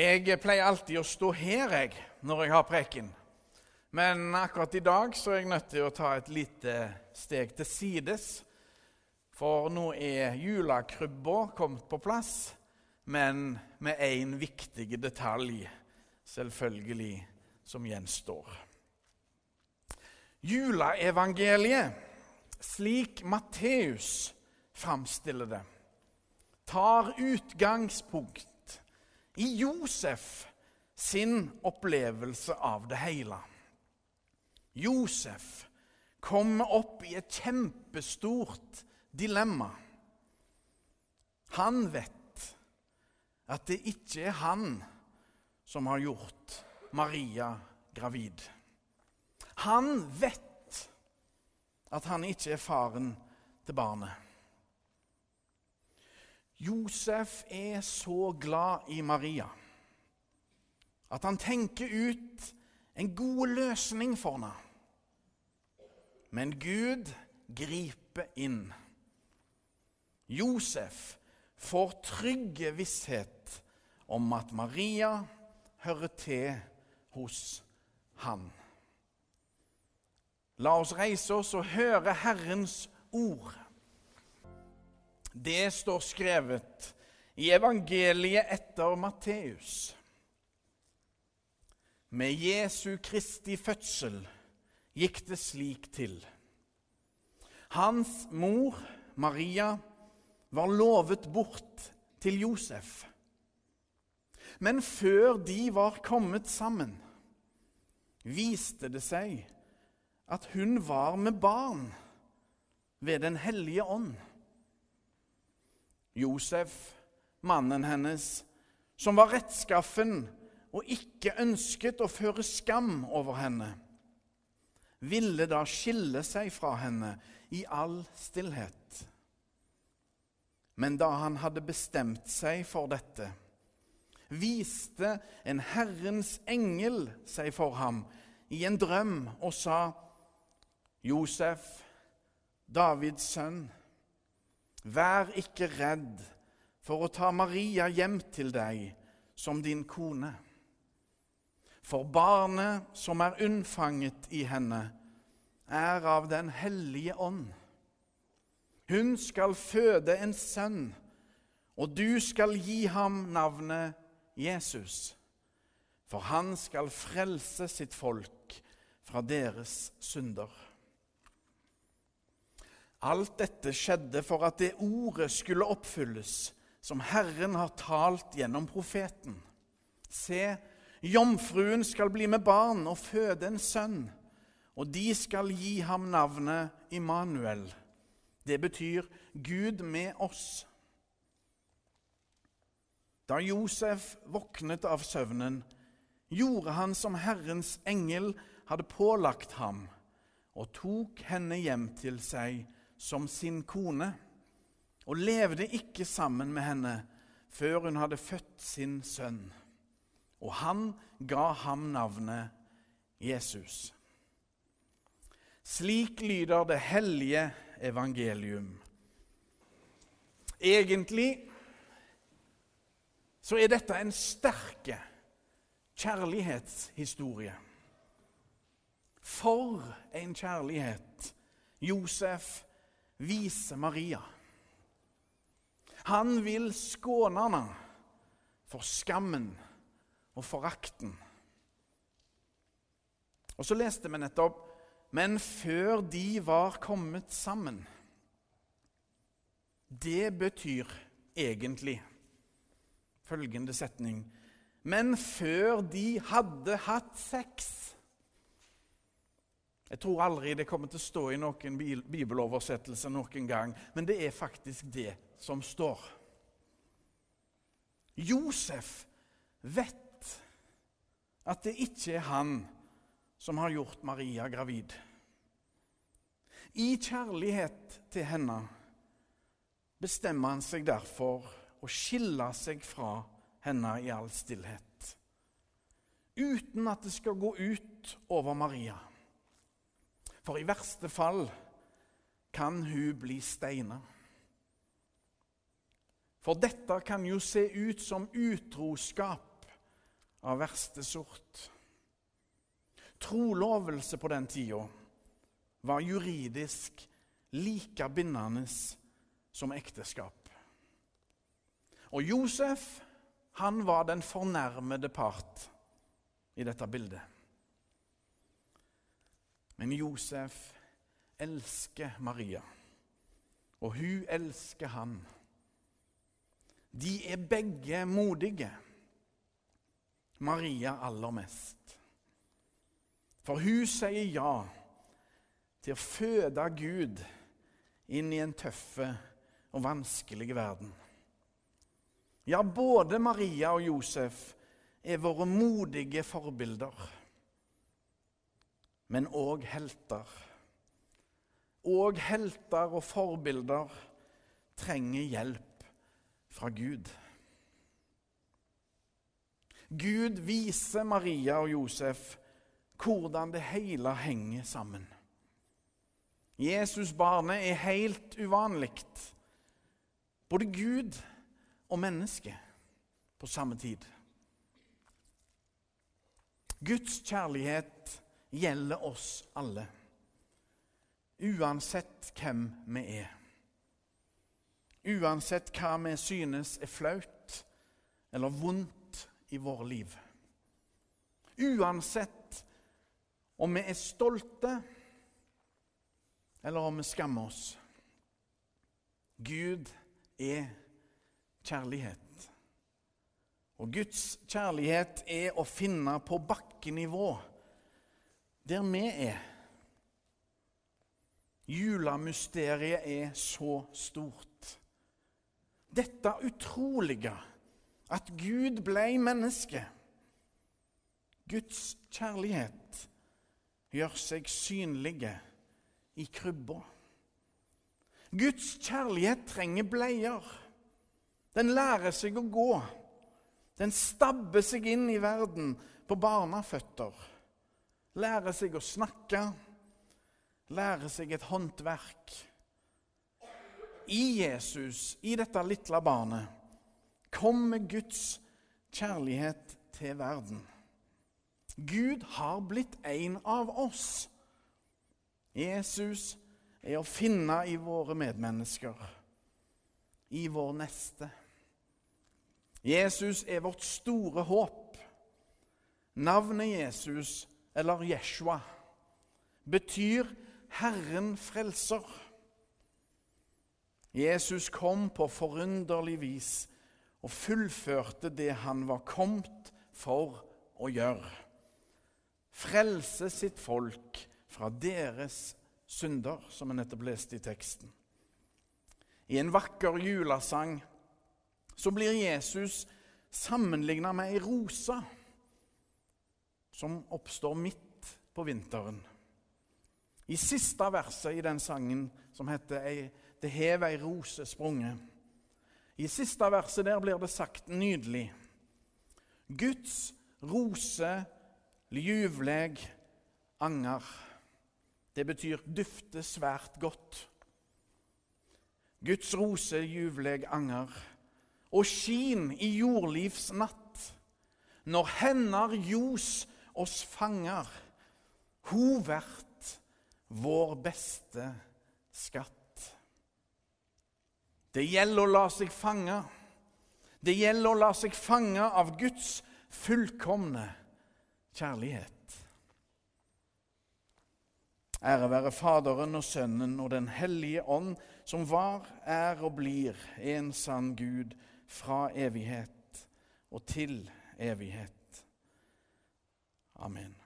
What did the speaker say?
Jeg pleier alltid å stå her jeg, når jeg har preken. Men akkurat i dag så er jeg nødt til å ta et lite steg til sides. For nå er julekrybba kommet på plass, men med én viktig detalj, selvfølgelig, som gjenstår. Juleevangeliet, slik Matteus framstiller det, tar utgangspunkt i Josef sin opplevelse av det hele. Josef kommer opp i et kjempestort dilemma. Han vet at det ikke er han som har gjort Maria gravid. Han vet at han ikke er faren til barnet. Josef er så glad i Maria at han tenker ut en god løsning for henne. Men Gud griper inn. Josef får trygge visshet om at Maria hører til hos han. La oss reise oss og høre Herrens ord. Det står skrevet i evangeliet etter Matteus. Med Jesu Kristi fødsel gikk det slik til. Hans mor, Maria, var lovet bort til Josef. Men før de var kommet sammen, viste det seg at hun var med barn ved Den hellige ånd. Josef, mannen hennes, som var rettskaffen og ikke ønsket å føre skam over henne, ville da skille seg fra henne i all stillhet. Men da han hadde bestemt seg for dette, viste en Herrens engel seg for ham i en drøm og sa, Josef, Davids sønn, Vær ikke redd for å ta Maria hjem til deg som din kone. For barnet som er unnfanget i henne, er av Den hellige ånd. Hun skal føde en sønn, og du skal gi ham navnet Jesus. For han skal frelse sitt folk fra deres synder. Alt dette skjedde for at det ordet skulle oppfylles som Herren har talt gjennom profeten. Se, jomfruen skal bli med barn og føde en sønn, og de skal gi ham navnet Immanuel. Det betyr Gud med oss. Da Josef våknet av søvnen, gjorde han som Herrens engel hadde pålagt ham, og tok henne hjem til seg som sin kone og levde ikke sammen med henne før hun hadde født sin sønn. Og han ga ham navnet Jesus. Slik lyder det hellige evangelium. Egentlig så er dette en sterke kjærlighetshistorie. For en kjærlighet Josef viser Maria. Han vil skåne henne for skammen og forakten. Og så leste vi nettopp Men før de var kommet sammen Det betyr egentlig følgende setning Men før de hadde hatt sex jeg tror aldri det kommer til å stå i noen bibeloversettelse noen gang, men det er faktisk det som står. Josef vet at det ikke er han som har gjort Maria gravid. I kjærlighet til henne bestemmer han seg derfor å skille seg fra henne i all stillhet. Uten at det skal gå ut over Maria. For i verste fall kan hun bli steina. For dette kan jo se ut som utroskap av verste sort. Trolovelse på den tida var juridisk like bindende som ekteskap. Og Josef han var den fornærmede part i dette bildet. Men Josef elsker Maria, og hun elsker han. De er begge modige. Maria aller mest. For hun sier ja til å føde Gud inn i en tøffe og vanskelig verden. Ja, både Maria og Josef er våre modige forbilder, men òg helter. Og helter og forbilder trenger hjelp fra Gud. Gud viser Maria og Josef hvordan det hele henger sammen. Jesusbarnet er helt uvanlig. Både Gud og menneske på samme tid. Guds kjærlighet gjelder oss alle, uansett hvem vi er. Uansett hva vi synes er flaut eller vondt i våre liv. Uansett om vi er stolte eller om vi skammer oss. Gud er kjærlighet. Og Guds kjærlighet er å finne på bakkenivå, der vi er. Julemysteriet er så stort. Dette utrolige, at Gud ble menneske. Guds kjærlighet gjør seg synlige i krybba. Guds kjærlighet trenger bleier. Den lærer seg å gå. Den stabber seg inn i verden på barneføtter. Lærer seg å snakke. Lære seg et håndverk. I Jesus, i dette lille barnet, kommer Guds kjærlighet til verden. Gud har blitt en av oss. Jesus er å finne i våre medmennesker, i vår neste. Jesus er vårt store håp. Navnet Jesus, eller Jeshua, betyr Herren frelser. Jesus kom på forunderlig vis og fullførte det han var kommet for å gjøre frelse sitt folk fra deres synder, som vi nettopp leste i teksten. I en vakker julesang så blir Jesus sammenligna med ei rose som oppstår midt på vinteren. I siste verset i den sangen som heter 'Det hev ei rose sprunget', i siste verset der blir det sagt nydelig Guds rose Ljuvleg anger. Det betyr dufte svært godt. Guds rose, ljuvleg anger. Og skin i jordlivs natt. Når hender ljos oss fanger. hun vært vår beste skatt. Det gjelder å la seg fange. Det gjelder å la seg fange av Guds fullkomne kjærlighet. Ære være Faderen og Sønnen og Den hellige ånd, som var, er og blir en sann Gud fra evighet og til evighet. Amen.